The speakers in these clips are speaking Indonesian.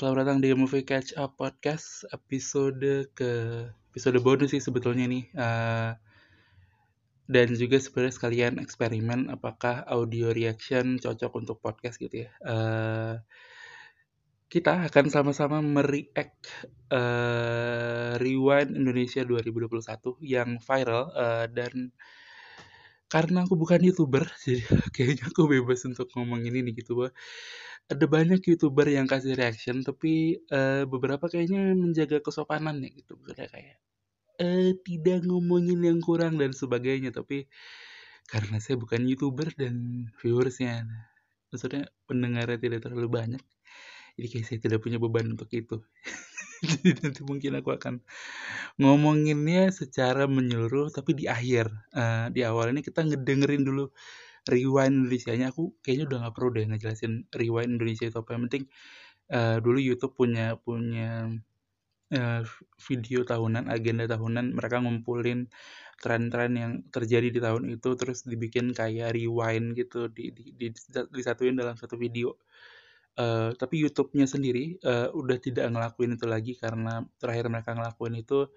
Selamat datang di Movie Catch Up Podcast episode ke episode bonus sih sebetulnya nih. Eh, dan juga sebenarnya sekalian eksperimen apakah audio reaction cocok untuk podcast gitu ya. Eh, kita akan sama-sama mereact eh, Rewind Indonesia 2021 yang viral dan karena aku bukan youtuber jadi kayaknya aku bebas untuk ngomong ini nih gitu bahwa ada banyak youtuber yang kasih reaction tapi eh, beberapa kayaknya menjaga kesopanan ya gitu Misalnya kayak eh tidak ngomongin yang kurang dan sebagainya. Tapi karena saya bukan youtuber dan viewersnya maksudnya pendengarnya tidak terlalu banyak jadi kayak saya tidak punya beban untuk itu. Jadi nanti mungkin aku akan ngomonginnya secara menyeluruh tapi di akhir Eh, di awal ini kita ngedengerin dulu rewind Indonesia-nya aku kayaknya udah nggak perlu deh ngejelasin rewind Indonesia itu apa. Yang penting eh, dulu YouTube punya punya eh, video tahunan agenda tahunan. Mereka ngumpulin tren-tren yang terjadi di tahun itu terus dibikin kayak rewind gitu di, di, di, disatuin dalam satu video. Eh, tapi YouTube-nya sendiri eh, udah tidak ngelakuin itu lagi karena terakhir mereka ngelakuin itu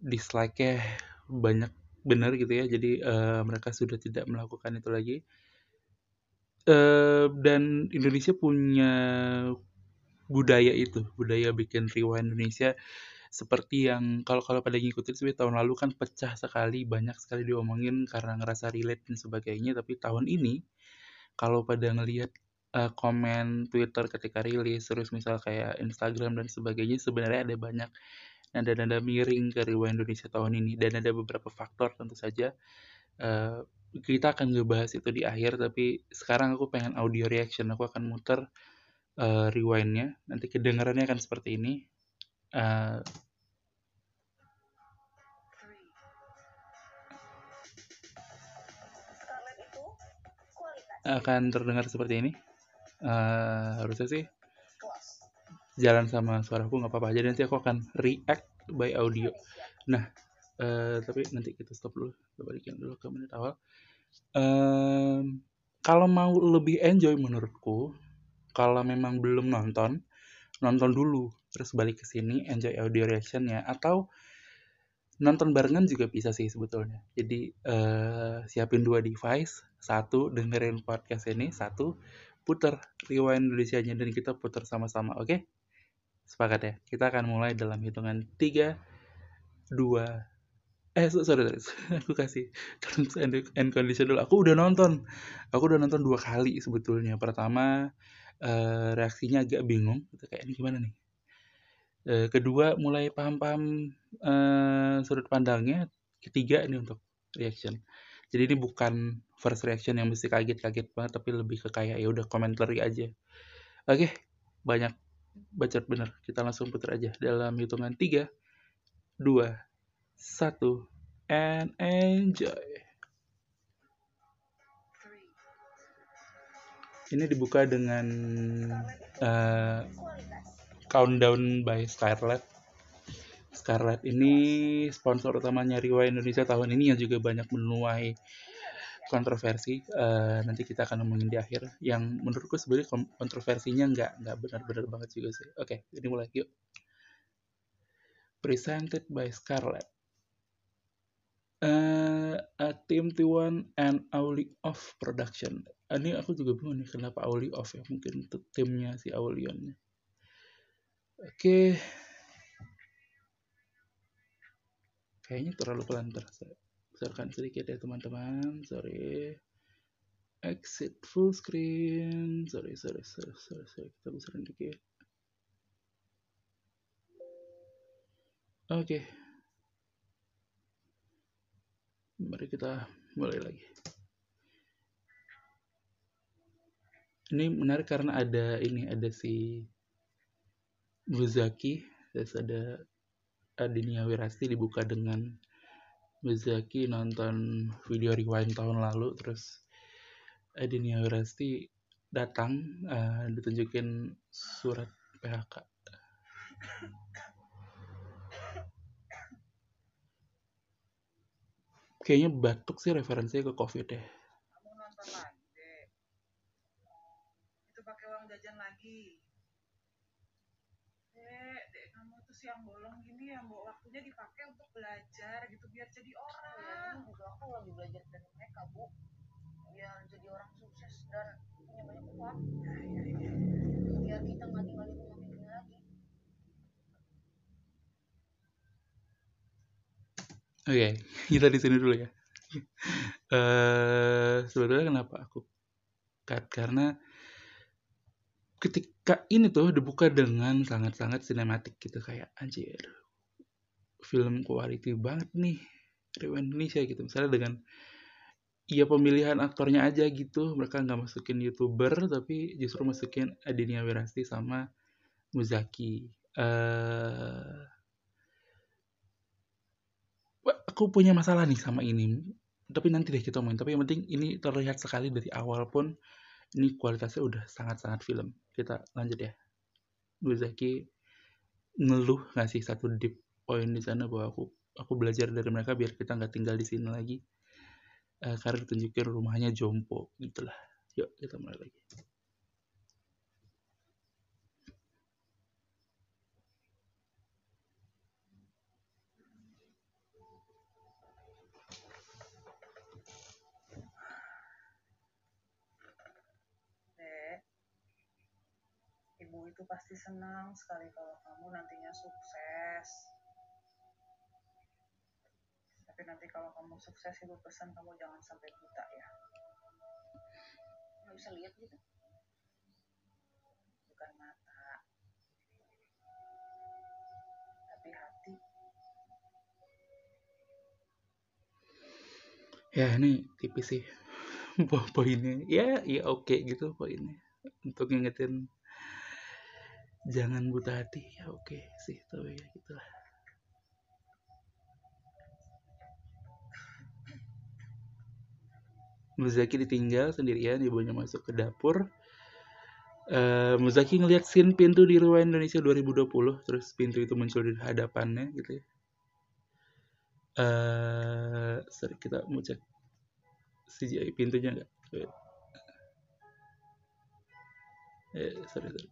dislike-nya banyak bener gitu ya. Jadi eh, mereka sudah tidak melakukan itu lagi. Eh, dan Indonesia punya budaya itu budaya bikin rewind Indonesia seperti yang kalau kalau pada ngikutin sih tahun lalu kan pecah sekali banyak sekali diomongin karena ngerasa relate dan sebagainya. Tapi tahun ini kalau pada ngelihat eh, komen Twitter ketika rilis terus misal kayak Instagram dan sebagainya sebenarnya ada banyak nada-nada miring ke Rewind Indonesia tahun ini dan ada beberapa faktor tentu saja. Eh, kita akan ngebahas itu di akhir tapi sekarang aku pengen audio reaction aku akan muter eh, rewindnya nanti kedengarannya akan seperti ini. Kualitas akan terdengar seperti ini. Eh, harusnya sih jalan sama suaraku nggak apa-apa. Aja nanti aku akan react by audio. Indonesia. nah eh, tapi nanti kita stop dulu. Kita balikin dulu ke menit awal. Em, kalau mau lebih enjoy menurutku kalau memang belum nonton nonton dulu terus balik ke sini enjoy audio reactionnya atau nonton barengan juga bisa sih sebetulnya. Jadi eh, siapin dua device satu dengerin podcast ini satu puter rewind Indonesia-nya dan kita puter sama-sama oke sepakat ya. Kita akan mulai dalam hitungan tiga dua eh so- sorry, sorry. Aku kasih terms and, and condition dulu. Aku udah nonton. Aku udah nonton dua kali sebetulnya. Pertama eh, reaksinya agak bingung. Gitu kayak ini gimana nih? Eh, kedua mulai paham-paham eh, sudut pandangnya. Ketiga ini untuk reaction. Jadi ini bukan first reaction yang mesti kaget-kaget banget tapi lebih ke kayak ya udah commentary aja. Oke banyak bacot bener kita langsung putar aja dalam hitungan tiga dua satu and enjoy ini dibuka dengan Kualitas Countdown by Scarlett. Scarlett ini sponsor utamanya Rewind Indonesia tahun ini yang juga banyak menuai kontroversi. Eh, nanti kita akan ngomongin di akhir. Yang menurutku sebenarnya kontroversinya nggak nggak benar-benar banget juga sih. Oke, ini mulai yuk. Presented by Scarlett. Eh, a Team T1 and Auli Off Production. Ini aku juga bingung nih kenapa Auli Off ya. Mungkin itu timnya si Aulion. Oke. Kayaknya terlalu pelan ntar saya besarkan sedikit ya teman-teman. Sorry. Exit full screen. Sorry, sorry, sorry, sorry, sorry. Kita besarin dikit. Oke. Mari kita mulai lagi. Ini menarik karena ada ini ada si Muzaki terus ada Adinia Wirasti dibuka dengan Muzaki nonton video rewind tahun lalu terus Adinia Wirasti datang eh, ditunjukin surat PHK kayaknya batuk sih referensinya ke covid ya. Kamu nonton lagi? Itu pakai uang jajan lagi. Dek dek kamu tuh siang bolong ya mau waktunya dipakai untuk belajar gitu biar jadi ya orang ini juga aku lagi belajar dari mereka bu. Biar jadi orang sukses dan punya banyak uang. Ya, ya, ya. biar kita nggak tinggal di rumah ini lagi. Oke, kita di sini dulu ya. Eh sebetulnya kenapa aku cut? Karena ketika ini tuh dibuka dengan sangat-sangat sinematik gitu kayak anjir film quality banget nih Rewind Indonesia gitu. Misalnya dengan ya pemilihan aktornya aja gitu mereka nggak masukin youtuber tapi justru masukin Adinia Wirasti sama Muzaki. Wah, aku punya masalah nih sama ini. Tapi nanti deh kita omongin. Tapi yang penting ini terlihat sekali dari awal pun ini kualitasnya udah sangat-sangat film. Kita lanjut ya. Muzaki ngeluh ngasih satu deep point di sana bahwa aku aku belajar dari mereka biar kita nggak tinggal di sini lagi. Eh, karena ditunjukin rumahnya jompo gitulah. Yuk kita mulai lagi. Ibu itu pasti senang sekali kalau kamu nantinya sukses tapi nanti kalau kamu sukses ibu pesan kamu jangan sampai buta ya. Nggak bisa lihat gitu. Bukan mata. Tapi hati. Ya ini tipis sih po- poinnya. Ya ya oke gitu poinnya. Untuk ngingetin jangan buta hati. Ya oke sih tapi ya gitulah Muzaki ditinggal sendirian ibunya masuk ke dapur. Eh, Muzaki ngeliat scene pintu di Rewind Indonesia 2020 terus pintu itu muncul di hadapannya gitu ya. Eh sorry kita mau cek CGI pintunya enggak Wait. eh sorry sorry.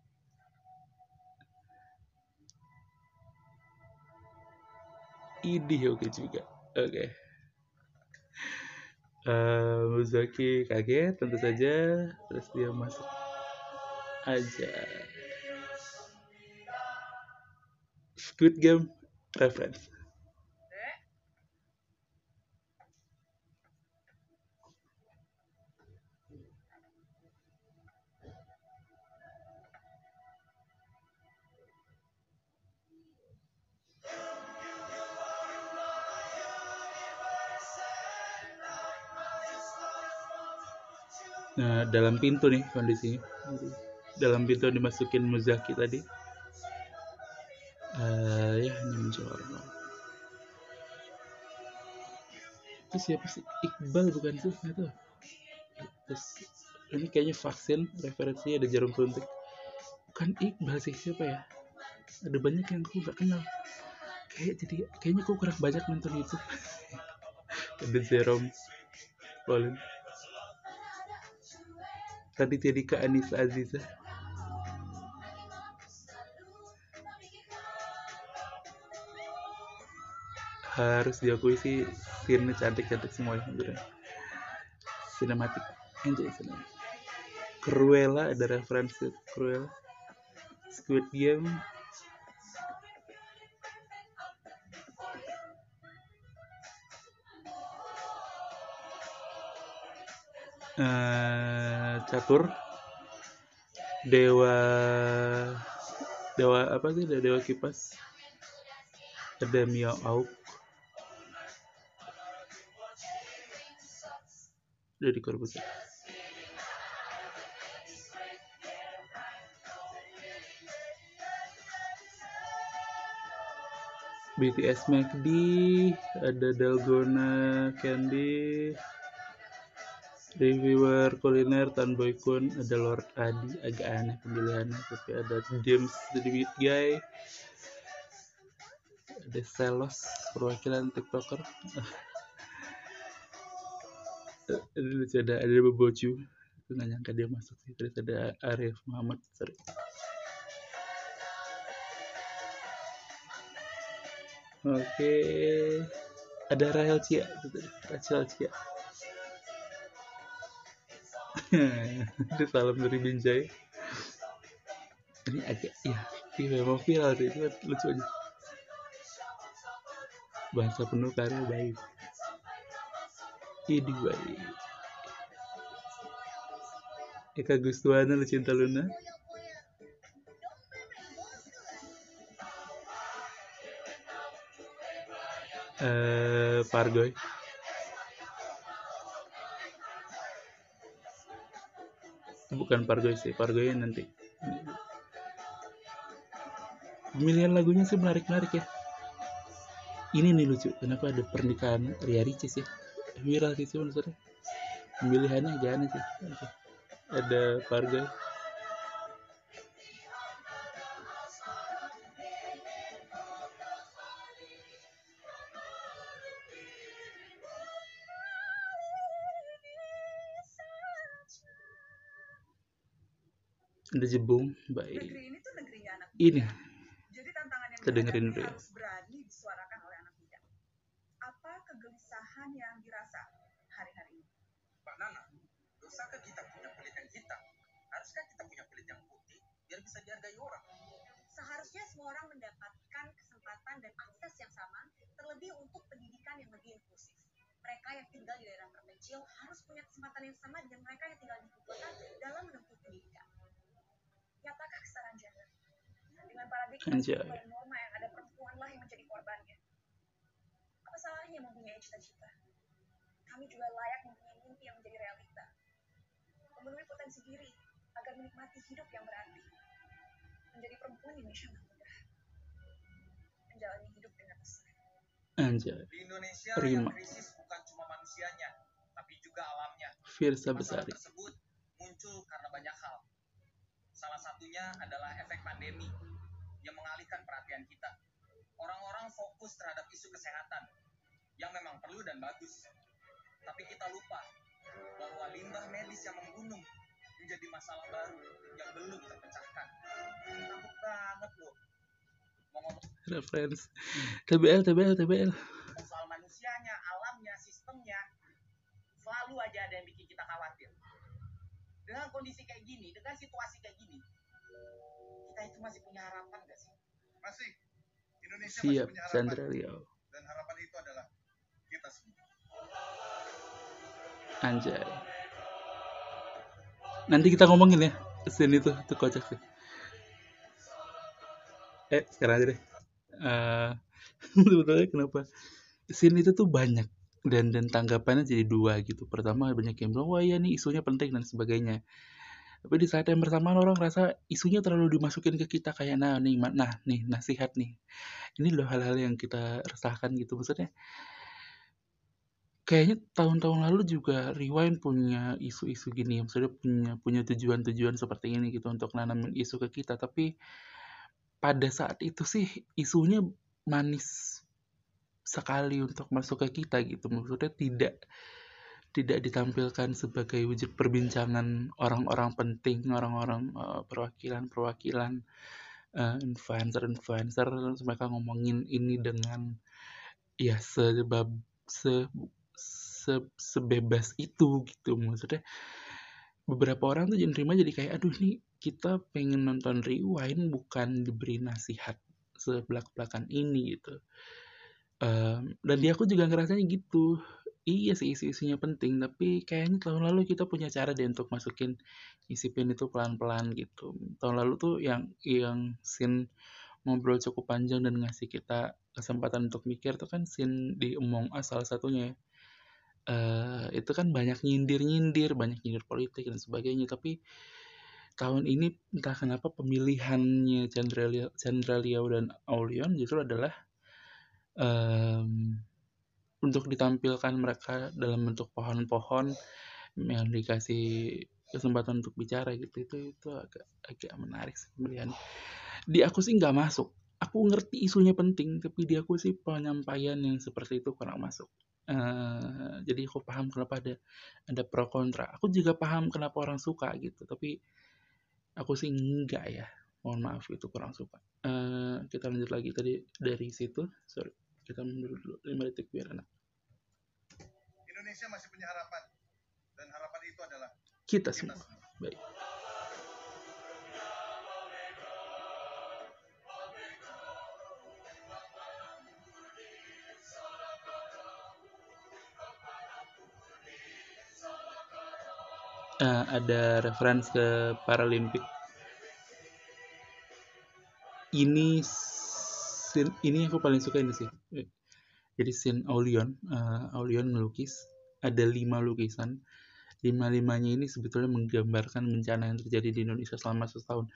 Idih oke juga. Oke Eh, Muzaki kaget tentu saja. Terus dia masuk aja. Squid Game reference Nah, dalam pintu nih kondisinya. Dalam pintu dimasukin Muzaki tadi. Eh, ya, ini mencolok. Itu siapa sih? Iqbal bukan sih? Nggak tahu. Terus, ini kayaknya vaksin, referensinya ada jarum suntik. Bukan Iqbal sih, siapa ya? Ada banyak yang aku nggak kenal. Kayak jadi, kayaknya aku kurang banyak nonton itu. ada Jerome Pauline. Tadi jadi ke Anissa Aziza. Harus diakui sih scene cantik-cantik semua ya. Sinematik. Enjoy sinematik. Cruella ada referensi Cruella. Squid Game. eh catur. Dewa dewa apa sih? Dewa kipas. Ada Mio Auk. Dari Corbusier BTS McD ada Dalgona Candy reviewer kuliner Tan Boy Kun ada Lord Adi agak aneh pemilihannya tapi ada James the Beat Guy ada Selos perwakilan tiktoker. Ada lucu ada ada Boboju aku nggak nyangka dia masuk sih. Terus ada Arif Muhammad sorry. Oke. Ada Rahel Cia Rachel Cia itu salam dari Binjai. Ini agak ya ini memang viral sih itu lucu aja. Bahasa penuh karya baik. Ini baik. Eka Gustuana lu cinta Luna? Eh Pargoy bukan Pargoy sih Pargoy nanti. Pemilihan lagunya sih menarik-menarik ya. Ini nih lucu kenapa ada pernikahan Ria Ricis ya viral sih sih maksudnya pemilihannya aneh sih? Ada Pargoy ada Jebung baik negeri ini tuh negerinya anak muda. ini Jadi tantangan yang Kita dengerin dulu ya. harus berani disuarakan oleh anak muda. Apa kegelisahan yang dirasa hari-hari ini? Mbak Nana, dosakah kita punya kulit yang hitam? Haruskah kita punya kulit yang putih biar bisa dihargai orang? Seharusnya semua orang mendapatkan kesempatan dan akses yang sama, terlebih untuk pendidikan yang lebih inklusif. Mereka yang tinggal di daerah terpencil harus punya kesempatan yang sama dengan mereka yang tinggal di ibu kota dalam menempuh pendidikan. Nyatakah kesetaraan gender? Dengan paradigma Anjay. dan norma yang ada perempuanlah yang menjadi korbannya. Apa salahnya mempunyai cita-cita? Kami juga layak mempunyai mimpi yang menjadi realita. Memenuhi potensi diri agar menikmati hidup yang berarti menjadi perempuan di Indonesia nggak mudah. Menjalani hidup dengan besar. anjay Di Indonesia Prima. yang krisis bukan cuma manusianya, tapi juga alamnya. Firsa Masalah Besari tersebut muncul karena banyak hal. Satunya adalah efek pandemi yang mengalihkan perhatian kita. Orang-orang fokus terhadap isu kesehatan yang memang perlu dan bagus. Tapi kita lupa bahwa limbah medis yang membunuh menjadi masalah baru yang belum terpecahkan. Takut banget loh. Mau ngomong reference TBL TBL TBL soal manusianya, alamnya, sistemnya, selalu aja ada yang bikin kita khawatir. Dengan kondisi kayak gini, dengan situasi kayak gini, kita itu masih punya harapan gak sih? Masih. Indonesia siap masih punya harapan. Chandra Riau Dan harapan itu adalah kita semua. anjay nanti kita ngomongin ya scene itu itu kocak sih eh sekarang aja deh Eh, sebetulnya kenapa scene itu tuh banyak dan dan tanggapannya jadi dua gitu pertama banyak yang bilang wah ya nih isunya penting dan sebagainya tapi di saat yang bersamaan orang rasa isunya terlalu dimasukin ke kita kayak nah nih nah nih nasihat nih. Ini loh hal-hal yang kita resahkan gitu. Maksudnya kayaknya tahun-tahun lalu juga Rewind punya isu-isu gini maksudnya punya punya tujuan-tujuan seperti ini gitu untuk nanamin isu ke kita. Tapi pada saat itu sih isunya manis sekali untuk masuk ke kita gitu. Maksudnya tidak tidak ditampilkan sebagai wujud perbincangan orang-orang penting orang-orang eh, perwakilan-perwakilan eh, influencer-influencer. Mereka ngomongin ini dengan ya sebab se, se- sebebas itu gitu maksudnya. Beberapa orang tuh jadi nerima jadi kayak aduh nih kita pengen nonton rewind bukan diberi nasihat sebelak-belakan ini gitu. Em, dan di aku juga ngerasanya gitu iya sih isi-isinya penting tapi kayaknya tahun lalu kita punya cara deh untuk masukin isipin itu pelan-pelan gitu tahun lalu tuh yang yang scene ngobrol cukup panjang dan ngasih kita kesempatan untuk mikir tuh kan scene di Among Us salah satunya ya eh itu kan banyak nyindir-nyindir, banyak nyindir politik dan sebagainya. Tapi tahun ini entah kenapa pemilihannya Chandra Liao, dan Aulion justru adalah em, untuk ditampilkan mereka dalam bentuk pohon-pohon yang dikasih kesempatan untuk bicara gitu. Itu itu agak agak menarik sih di aku sih nggak masuk. Aku ngerti isunya penting tapi di aku sih penyampaian yang seperti itu kurang masuk. Eh, jadi aku paham kenapa ada ada pro kontra. Aku juga paham kenapa orang suka gitu tapi aku sih enggak ya. Mohon maaf itu kurang suka. Eh, kita lanjut lagi tadi dari situ. Sorry kita mundur dulu. 5 detik biar enak. Indonesia masih punya harapan. Dan harapan itu adalah kita kita semua. semua. baik. Eh, ada reference ke Paralimpik. Ini scene ini aku paling suka ini sih. Jadi scene Aulion eh, Aulion melukis ada lima lukisan. Lima limanya ini sebetulnya menggambarkan bencana yang terjadi di Indonesia selama setahun.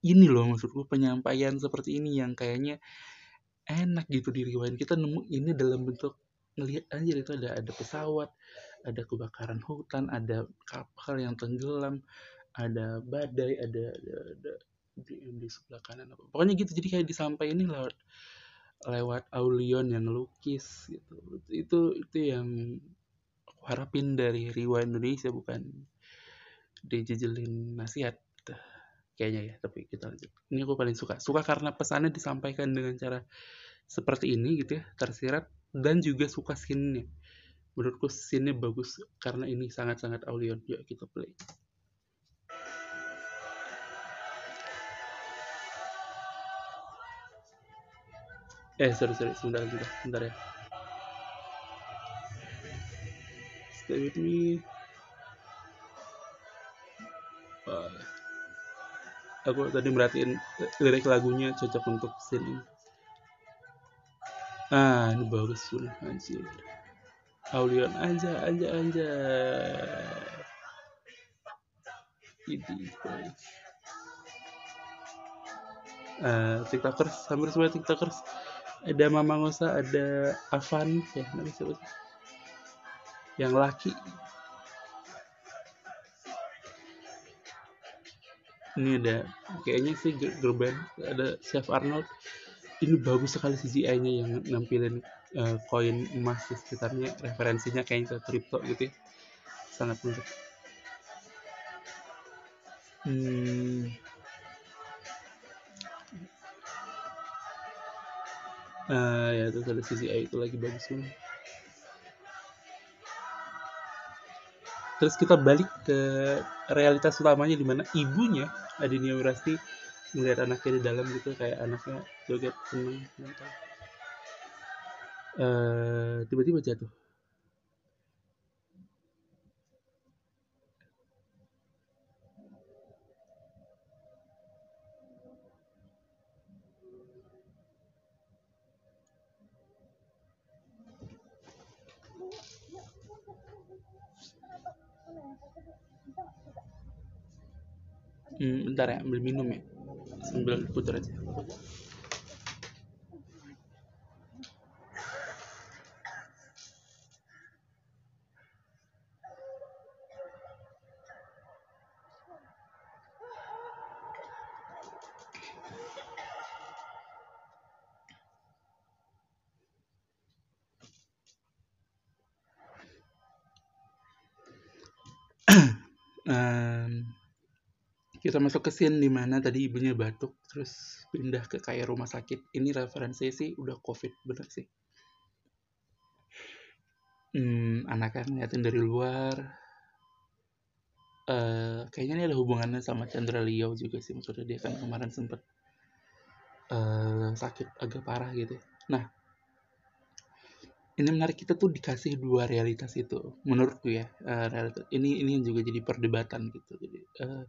Ini loh maksudku penyampaian seperti ini yang kayaknya enak gitu diriwain kita nemu ini dalam bentuk ngelihat aja itu ada ada pesawat ada kebakaran hutan ada kapal yang tenggelam ada badai ada ada, ada di, di sebelah kanan apa. Pokoknya gitu jadi kayak disampaikan ini lewat lewat Aulion yang ngelukis gitu. Itu itu yang harapin dari Riwa Indonesia bukan dijejelin nasihat. Kayaknya ya tapi kita lanjut. Ini aku paling suka. Suka karena pesannya disampaikan dengan cara seperti ini gitu ya tersirat dan juga suka scene-nya. Menurutku scene-nya bagus karena ini sangat-sangat Aulion. Yuk kita play eh sorry sorry sebentar sebentar. Sebentar ya. Stay with me. Wah. aku tadi merhatiin lirik lagunya cocok untuk scene ini ah ini bagus pun anjir. Aulion aja aja aja ini uh, tiktokers. Hampir semua tiktokers ada Mama Ngosa ada Avan ya siapa sih? yang laki. Ini ada kayaknya sih gr- girl band. Ada Chef Arnold. Ini bagus sekali CGI-nya yang nampilin eh, koin emas di sekitarnya. Referensinya kayaknya ke kripto gitu ya. Sangat menarik. Hmm. Eh, ya terus ada CGI itu lagi bagus banget terus kita balik ke realitas utamanya di mana ibunya Adinia Wirasti melihat anaknya di dalam gitu kayak anaknya joget seneng. Eh, tiba-tiba jatuh hmm, bentar ya ambil minum ya. Sambil putar aja kita masuk ke scene di mana tadi ibunya batuk terus pindah ke kayak rumah sakit. Ini referensinya sih udah covid bener sih. Hmm, anaknya ngeliatin dari luar. Eh kayaknya ini ada hubungannya sama Chandra Leo juga sih maksudnya dia kan kemarin sempet eh sakit agak parah gitu. Nah ini menarik kita tuh dikasih dua realitas itu menurutku ya eh, realitas ini ini juga jadi perdebatan gitu. Jadi eh,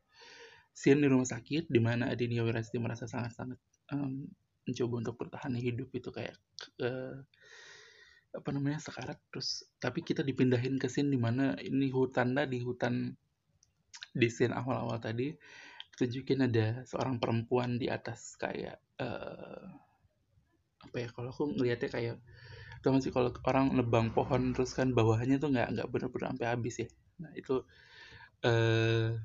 scene di rumah sakit di mana Adinia Wirasti merasa sangat-sangat em, mencoba untuk bertahan hidup itu kayak eh, apa namanya sekarat. Terus tapi kita dipindahin ke scene di mana ini hutan tadi hutan di scene awal-awal tadi tunjukin ada seorang perempuan di atas kayak eh, apa ya kalau aku ngelihatnya kayak gak sih kalau orang nebang pohon terus kan bawahnya tuh nggak nggak bener-bener sampai habis ya. Nah itu eh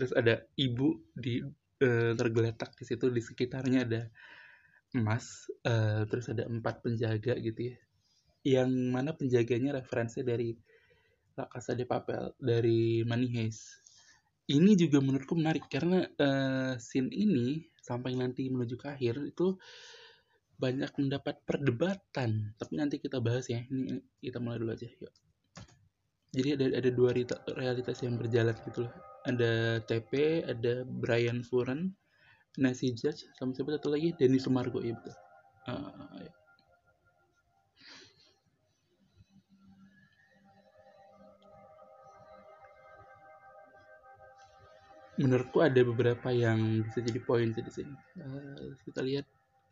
terus ada ibu di eh, tergeletak di situ di sekitarnya ada emas eh, terus ada empat penjaga gitu ya. Yang mana penjaganya referensi dari La Casa de Papel dari Money ini juga menurutku menarik karena uh, scene ini sampai nanti menuju ke akhir itu banyak mendapat perdebatan. Tapi nanti kita bahas ya ini kita mulai dulu aja yuk. Jadi ada ada dua realitas yang berjalan gitu loh ada TP ada Brian Furen Nancy Judge sama siapa satu lagi? Denny Sumargo ya betul. Uh, menurutku ada beberapa yang bisa jadi poin di sini. Uh, kita lihat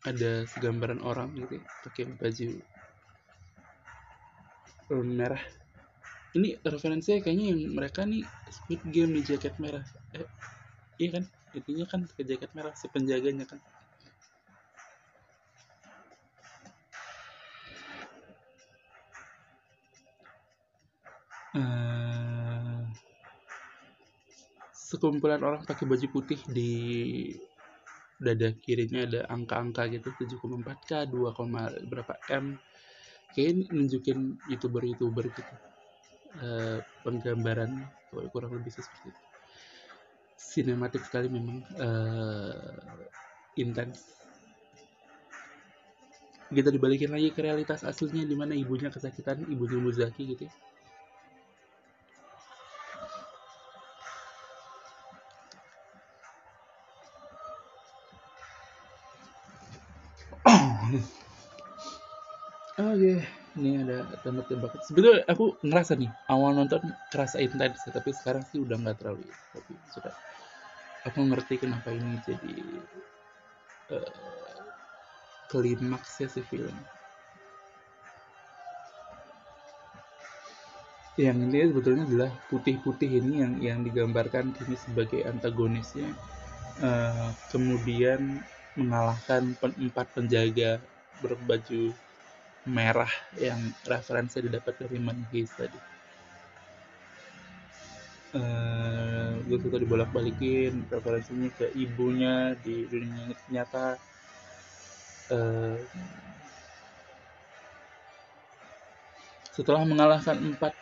ada segambaran orang gitu ya, pakai baju merah ini referensinya kayaknya yang mereka nih Squid Game di jaket merah. Eh, iya kan? Intinya kan ke jaket merah si penjaganya kan. Uh, sekumpulan orang pakai baju putih di dada kirinya ada angka-angka gitu 7,4k 2, berapa m. Kayak nunjukin youtuber-youtuber gitu uh, penggambaran kurang lebih seperti itu sinematik sekali memang uh, intens kita dibalikin lagi ke realitas aslinya di mana ibunya kesakitan ibunya Muzaki gitu ya. Oke. Okay ini ada tembak-tembak sebetulnya aku ngerasa nih awal nonton kerasa intens tapi sekarang sih udah nggak terlalu tapi sudah aku ngerti kenapa ini jadi uh, klimaksnya si film. Yang ini sebetulnya adalah putih-putih ini yang yang digambarkan ini sebagai antagonisnya uh, kemudian mengalahkan empat penjaga berbaju merah yang referensi didapat dari Manhis tadi. Uh, gue suka dibolak-balikin referensinya ke ibunya di dunia nyata uh, setelah mengalahkan empat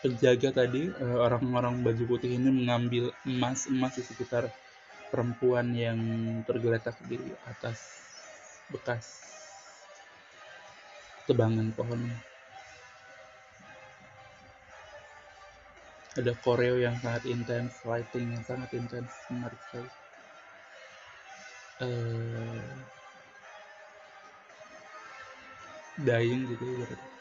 penjaga tadi eh, orang-orang baju putih ini mengambil emas emas di sekitar perempuan yang tergeletak di atas bekas tebangan pohonnya. Ada koreo yang sangat intens, lighting yang sangat intens, menarik sekali. Uh, dying gitu ya.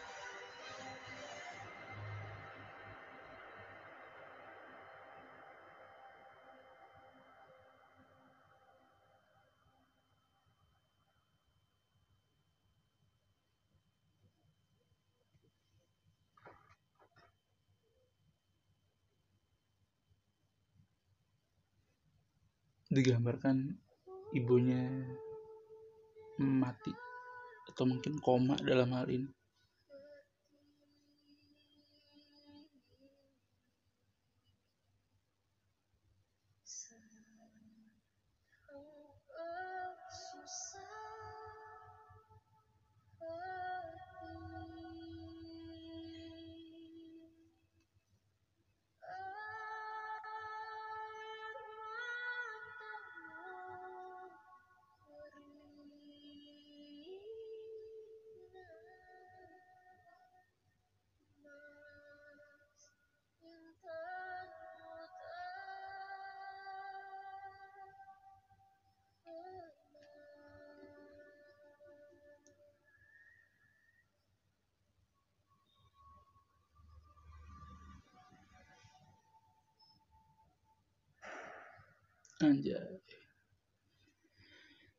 Digambarkan ibunya mati atau mungkin koma dalam hal ini Anjay.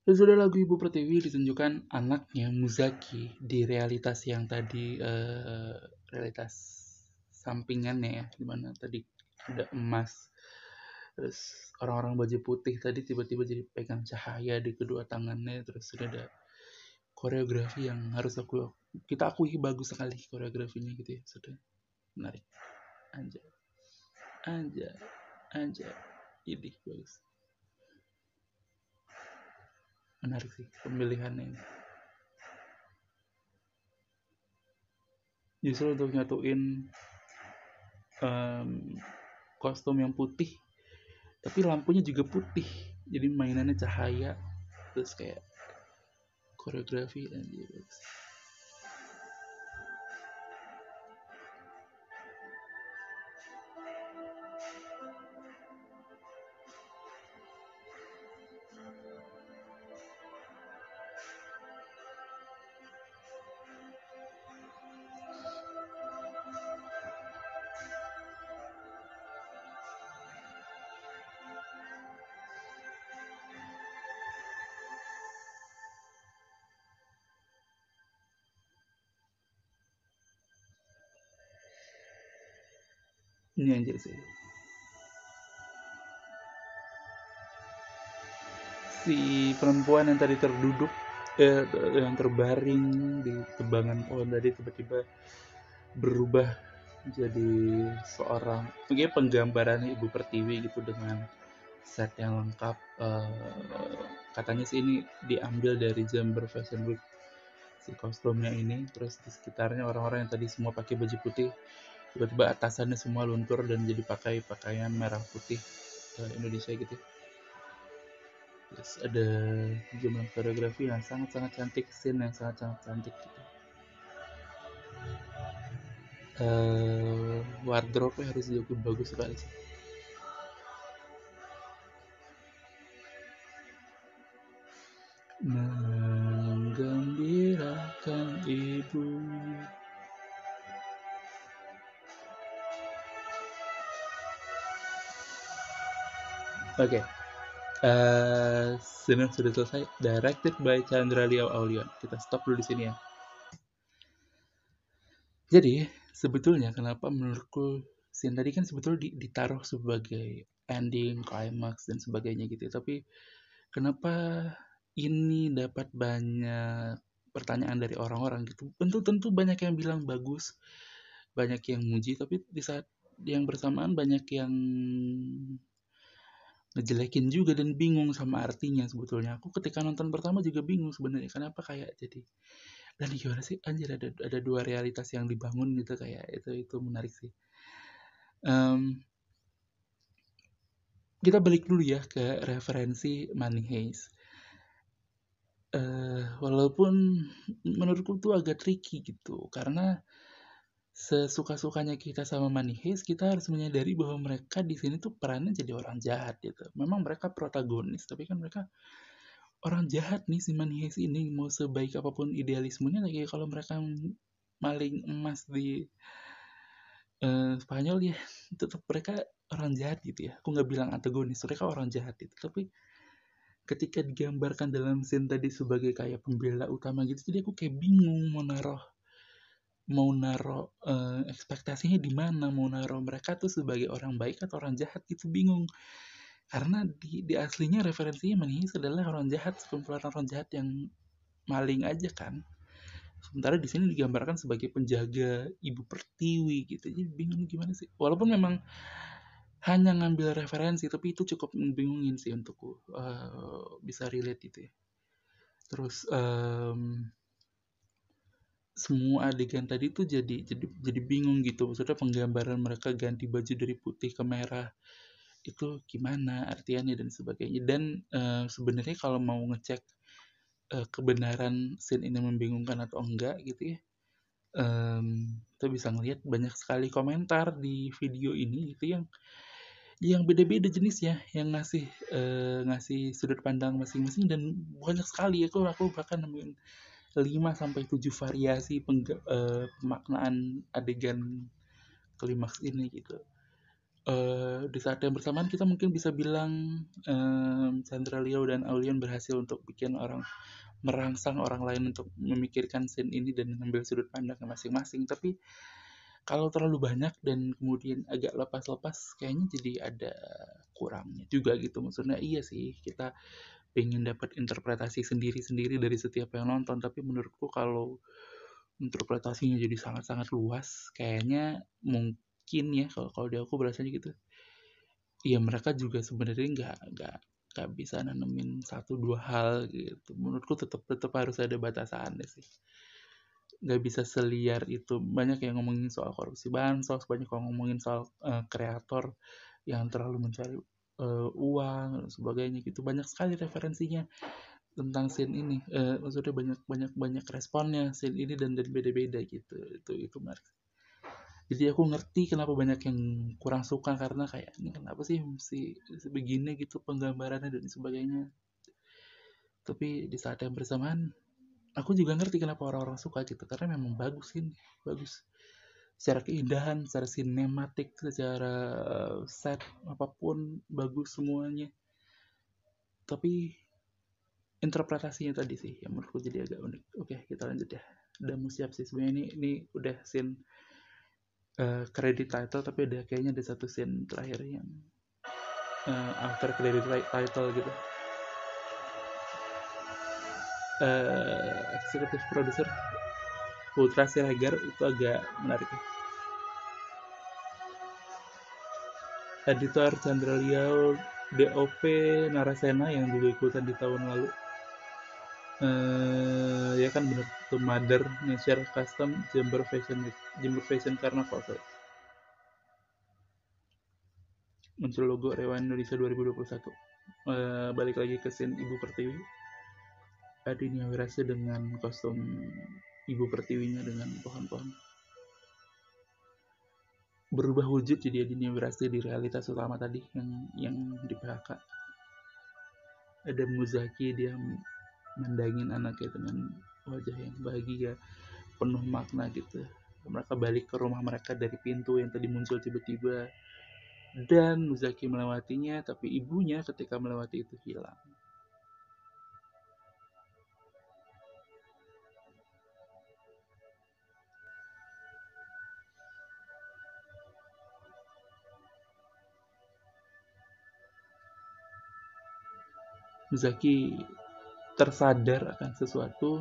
Sesudah lagu Ibu Pertiwi ditunjukkan anaknya Muzaki di realitas yang tadi uh, realitas sampingannya ya, di mana tadi ada emas, terus orang-orang baju putih tadi tiba-tiba jadi pegang cahaya di kedua tangannya, terus sudah ada koreografi yang harus aku kita akui bagus sekali koreografinya gitu ya, sudah menarik. Anjay, anjay, anjay, ini bagus. Menarik sih pemilihannya ini. Justru untuk nyatuin um, kostum yang putih tapi lampunya juga putih jadi mainannya cahaya terus kayak koreografi dan gitu sih. Si perempuan yang tadi terduduk eh, yang terbaring di tebangan pohon tadi tiba-tiba berubah jadi seorang mungkin penggambaran ibu pertiwi gitu dengan set yang lengkap uh, katanya sih ini diambil dari Jember Fashion Week si kostumnya ini. Terus di sekitarnya orang-orang yang tadi semua pakai baju putih tiba-tiba atasannya semua luntur dan jadi pakai pakaian merah putih ke Indonesia gitu. Terus ada jumlah koreografi yang sangat-sangat cantik scene yang sangat-sangat cantik gitu. Uh, wardrobe harus juga bagus sekali sih Oke. Okay. Uh, sudah selesai. Directed by Chandra Liao Aulion. Kita stop dulu di sini ya. Jadi, sebetulnya kenapa menurutku scene tadi kan sebetulnya ditaruh sebagai ending, climax dan sebagainya gitu. Tapi kenapa ini dapat banyak pertanyaan dari orang-orang gitu. Tentu tentu banyak yang bilang bagus, banyak yang muji, tapi di saat yang bersamaan banyak yang ngejelekin juga dan bingung sama artinya sebetulnya. Aku ketika nonton pertama juga bingung sebenarnya kenapa kayak jadi dan gimana sih anjir ada ada dua realitas yang dibangun gitu kayak itu itu menarik sih. Um, kita balik dulu ya ke referensi Money Heist. Uh, walaupun menurutku tuh agak tricky gitu karena sesuka-sukanya kita sama Money Heist, kita harus menyadari bahwa mereka di sini tuh perannya jadi orang jahat gitu. Memang mereka protagonis, tapi kan mereka orang jahat nih si Money Heist ini mau sebaik apa pun idealismenya lagi kalau mereka maling emas di uh, Spanyol ya tetap mereka orang jahat gitu ya. Aku nggak bilang antagonis, mereka orang jahat itu. Tapi ketika digambarkan dalam scene tadi sebagai kayak pembela utama gitu, jadi aku kayak bingung mau naruh mau naruh uh, ekspektasinya di mana, mau naruh mereka tuh sebagai orang baik atau orang jahat gitu bingung. Karena di, di aslinya referensinya Manihis adalah orang jahat, sekumpulan orang jahat yang maling aja kan. Sementara di sini digambarkan sebagai penjaga ibu pertiwi gitu. Jadi bingung gimana sih. Walaupun memang hanya ngambil referensi, tapi itu cukup membingungin sih untukku. Uh, bisa relate gitu ya. Terus um, semua adegan tadi tuh jadi jadi jadi bingung gitu. Maksudnya penggambaran mereka ganti baju dari putih ke merah itu gimana artiannya dan sebagainya. Dan uh, sebenarnya kalau mau ngecek uh, kebenaran scene ini membingungkan atau enggak gitu ya um, kita bisa ngelihat banyak sekali komentar di video ini gitu yang yang beda-beda jenis ya yang ngasih uh, ngasih sudut pandang masing-masing dan banyak sekali. Aku aku bahkan nemuin 5 sampai 7 variasi uh, pemaknaan adegan klimaks ini gitu. Uh, di saat yang bersamaan kita mungkin bisa bilang um, Chandra Leo dan Aulion berhasil untuk bikin orang merangsang orang lain untuk memikirkan scene ini dan mengambil sudut pandang masing-masing. Tapi kalau terlalu banyak dan kemudian agak lepas-lepas, kayaknya jadi ada kurangnya juga gitu. Maksudnya iya sih kita pengen dapat interpretasi sendiri-sendiri dari setiap yang nonton. Tapi menurutku kalau interpretasinya jadi sangat-sangat luas kayaknya mungkin ya kalau kalau di aku berasanya gitu ya mereka juga sebenarnya nggak nggak nggak bisa nanemin satu dua hal gitu. Menurutku tetap tetap harus ada batasannya sih. Nggak bisa seliar itu. Banyak yang ngomongin soal korupsi bansos banyak yang ngomongin soal uh, kreator yang terlalu mencari uh, uang dan sebagainya gitu. Banyak sekali referensinya tentang scene ini. Uh, maksudnya banyak banyak banyak responnya scene ini dan dan beda-beda gitu. Itu itu menarik. Jadi aku ngerti kenapa banyak yang kurang suka karena kayak ini kenapa sih si begini gitu penggambarannya dan sebagainya. Tapi di saat yang bersamaan aku juga ngerti kenapa orang-orang suka gitu. Karena memang bagus ini bagus secara keindahan secara sinematik secara set apa pun bagus semuanya. Tapi interpretasinya tadi sih yang menurutku jadi agak unik. Oke kita lanjut ya. Udah mau siap sih sebenarnya. Ini ini udah scene uh, credit title tapi ada kayaknya ada satu scene terakhir yang uh, after credit title gitu. Uh, executive producer Putra Siregar itu agak menarik ya. Editor Chandra Liao DOP Narasena yang juga ikutan di tahun lalu uh, ya kan bener tuh Mother Nature Custom Jember Fashion Jember Fashion Carnival sorry. muncul logo Rewan Indonesia 2021 uh, balik lagi ke scene Ibu Pertiwi Adinia Wirasa dengan kostum Ibu Pertiwinya dengan pohon-pohon. Berubah wujud jadi Adinia Wirasa di realitas utama tadi yang yang di PHK ada Muzaki dia mendangin anaknya dengan wajah yang bahagia penuh makna gitu. Mereka balik ke rumah mereka dari pintu yang tadi muncul tiba-tiba. Dan Muzaki melewatinya tapi ibunya ketika melewati itu hilang Muzaki tersadar akan sesuatu.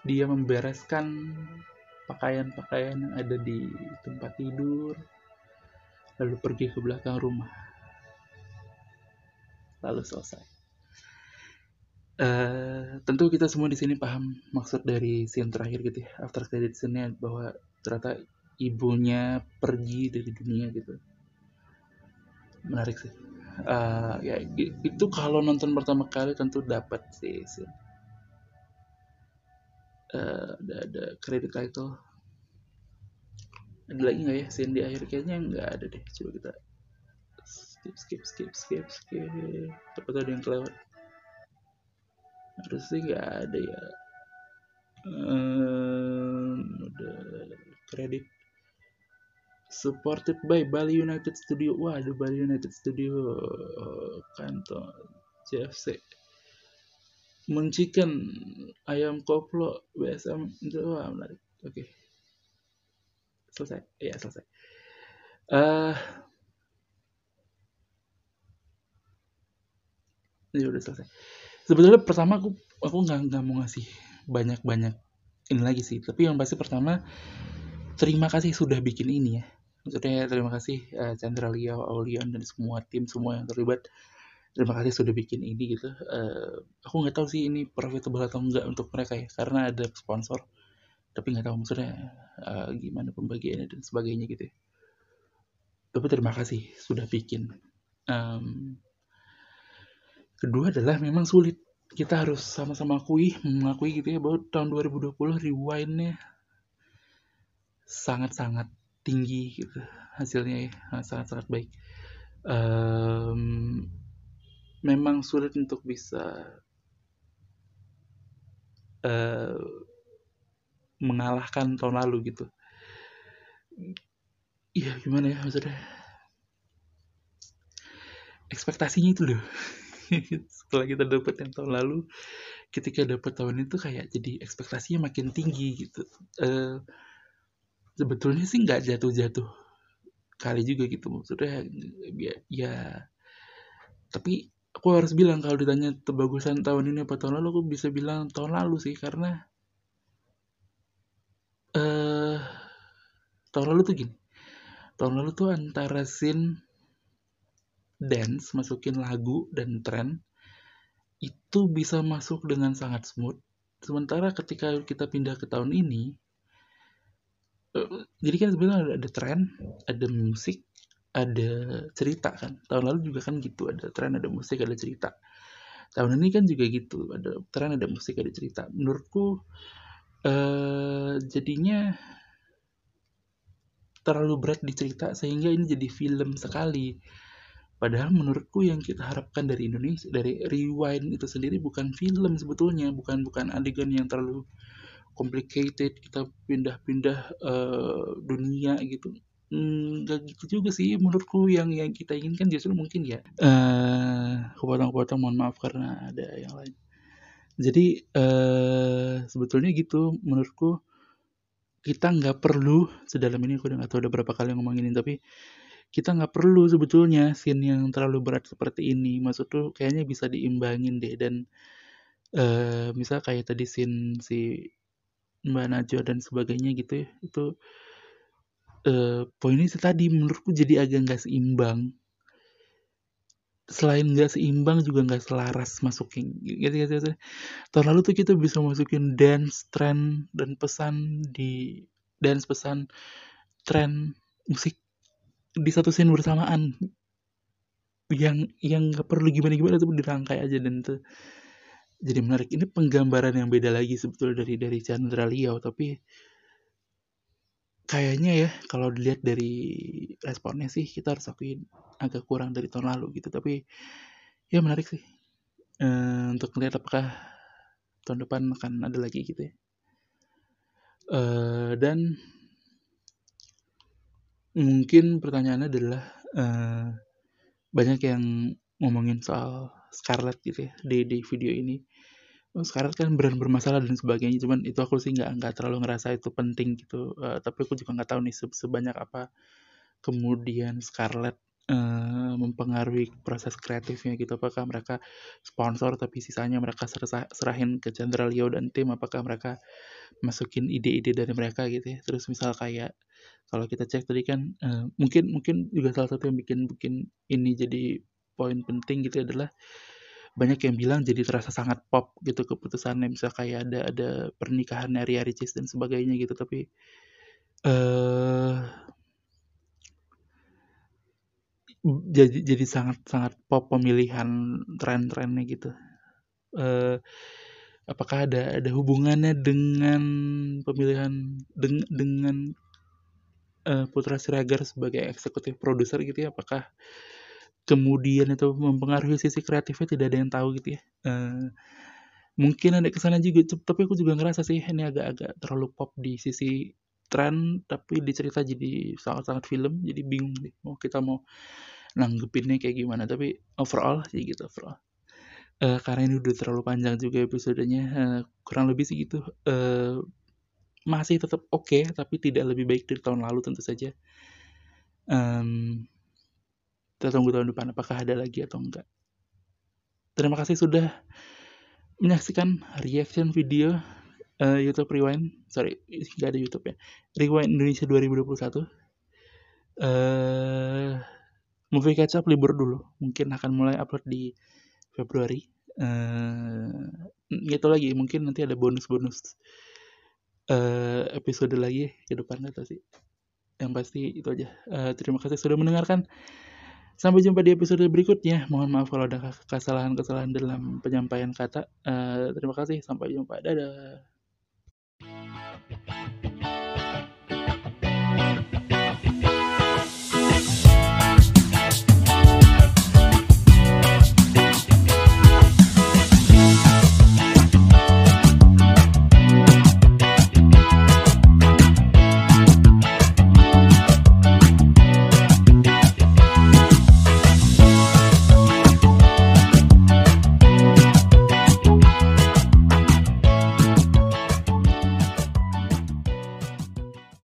Dia membereskan pakaian-pakaian yang ada di tempat tidur lalu pergi ke belakang rumah. Lalu selesai. Uh, tentu kita semua di sini paham maksud dari scene terakhir gitu ya. After credit scene bahwa ternyata ibunya pergi dari dunia gitu. Menarik sih. Uh, ya itu kalau nonton pertama kali tentu dapat sih, sih. Uh, ada ada kredit title ada lagi nggak ya scene di akhir? Kayaknya nggak ada deh coba kita skip skip skip skip skip. Apa ada yang kelewat. Harusnya nggak ada ya. Um, ada kredit supported by Bali United Studio. Ada Bali United Studio kantor CFC mencikan ayam koplo BSM itu wah menarik. Oke. Okay. selesai. Ya selesai. Uh, ini udah selesai. Sebetulnya pertama aku aku nggak nggak mau ngasih banyak banyak ini lagi sih. Tapi yang pasti pertama terima kasih sudah bikin ini ya maksudnya terima kasih uh, Chandra Liao, Aulion dan semua tim semua yang terlibat. Terima kasih sudah bikin ini gitu. Uh, aku nggak tahu sih ini profitable atau enggak untuk mereka ya karena ada sponsor. Tapi nggak tahu maksudnya uh, gimana pembagiannya dan sebagainya gitu ya. tapi terima kasih sudah bikin. Um, kedua adalah memang sulit. Kita harus sama-sama akui mengakui gitu ya bahwa tahun 2020 rewindnya sangat-sangat tinggi gitu hasilnya ya sangat-sangat baik. Um, memang sulit untuk bisa uh, mengalahkan tahun lalu gitu. Iya gimana ya maksudnya? Ekspektasinya itu loh. Setelah kita dapat yang tahun lalu ketika dapat tahun itu kayak jadi ekspektasinya makin tinggi gitu. Uh, sebetulnya sih nggak jatuh-jatuh kali juga gitu maksudnya ya, ya tapi aku harus bilang kalau ditanya tebagusan tahun ini apa tahun lalu aku bisa bilang tahun lalu sih karena eh uh, tahun lalu tuh gini tahun lalu tuh antara scene dance masukin lagu dan tren itu bisa masuk dengan sangat smooth. Sementara ketika kita pindah ke tahun ini, eh, jadi kan sebenarnya ada, ada tren, ada musik, ada cerita kan. Tahun lalu juga kan gitu, ada tren, ada musik, ada cerita. Tahun ini kan juga gitu, ada tren, ada musik, ada cerita. Menurutku eh, jadinya terlalu berat di cerita sehingga ini jadi film sekali Padahal menurutku yang kita harapkan dari Indonesia, dari Rewind itu sendiri bukan film sebetulnya, bukan bukan adegan yang terlalu complicated, kita pindah-pindah uh, dunia gitu. Enggak gitu juga sih menurutku yang yang kita inginkan justru mungkin ya uh, kepotong-kepotong mohon maaf karena ada yang lain. Jadi uh, sebetulnya gitu menurutku kita nggak perlu sedalam ini aku udah nggak tahu udah berapa kali ngomongin ini tapi kita nggak perlu sebetulnya scene yang terlalu berat seperti ini maksud tuh kayaknya bisa diimbangin deh dan uh, misal kayak tadi scene si Mbak Najwa dan sebagainya gitu ya. Itu uh, poinnya sih tadi menurutku jadi agak nggak seimbang. Selain nggak seimbang juga nggak selaras masukin gitu, gitu, gitu. tahun lalu tuh kita bisa masukin dance trend dan pesan di dance pesan tren musik di satu scene bersamaan. Yang yang nggak perlu gimana gimana tuh dirangkai aja dan tuh jadi menarik. Ini penggambaran yang beda lagi sebetulnya dari dari Chandra Liao tapi kayaknya ya kalau dilihat dari responnya sih kita harus akuin agak kurang dari tahun lalu gitu. Tapi ya menarik sih. E, untuk melihat apakah tahun depan akan ada lagi gitu ya. E, dan Mungkin pertanyaannya adalah, uh, banyak yang ngomongin soal Scarlett gitu ya, di di video ini. Oh, Scarlett kan brand bermasalah dan sebagainya, cuman itu aku sih nggak nggak terlalu ngerasa itu penting gitu, uh, tapi aku juga nggak tahu nih se sebanyak apa kemudian Scarlett, uh, mempengaruhi proses kreatifnya gitu. Apakah mereka sponsor tapi sisanya mereka serahin ke Chandra Leo dan tim, apakah mereka masukin ide-ide dari mereka gitu ya. Terus misal kayak kalau kita cek tadi kan uh, mungkin mungkin juga salah satu yang bikin bikin ini jadi poin penting gitu adalah banyak yang bilang jadi terasa sangat pop gitu keputusannya bisa kayak ada ada pernikahan Ria Ricis dan sebagainya gitu tapi uh, jadi jadi sangat sangat pop pemilihan tren-trennya gitu. Uh, apakah ada ada hubungannya dengan pemilihan deng, dengan uh, Putra Siregar sebagai eksekutif produser gitu ya, apakah kemudian itu mempengaruhi sisi kreatifnya tidak ada yang tahu gitu ya. Uh, mungkin ada ke sana juga, tapi aku juga ngerasa sih ini agak-agak terlalu pop di sisi tren, tapi dicerita jadi sangat-sangat film, jadi bingung deh mau kita mau nanggepinnya kayak gimana. Tapi overall sih gitu overall. Uh, karena ini udah terlalu panjang juga episodenya, uh, kurang lebih sih gitu. Uh, masih tetap oke okay, tapi tidak lebih baik dari tahun lalu tentu saja um, kita tunggu tahun depan apakah ada lagi atau enggak. Terima kasih sudah menyaksikan reaction video uh, YouTube Rewind. Sorry nggak ada YouTube ya. Rewind Indonesia 2021 uh, movie catch up libur dulu. Mungkin akan mulai upload di Februari. Uh, gitu lagi. Mungkin nanti ada bonus-bonus episode lagi ke depan sih. Yang pasti itu aja. Uh, terima kasih sudah mendengarkan sampai jumpa di episode berikutnya. Mohon maaf kalau ada kesalahan-kesalahan dalam penyampaian kata. Uh, terima kasih. Sampai jumpa. Dadah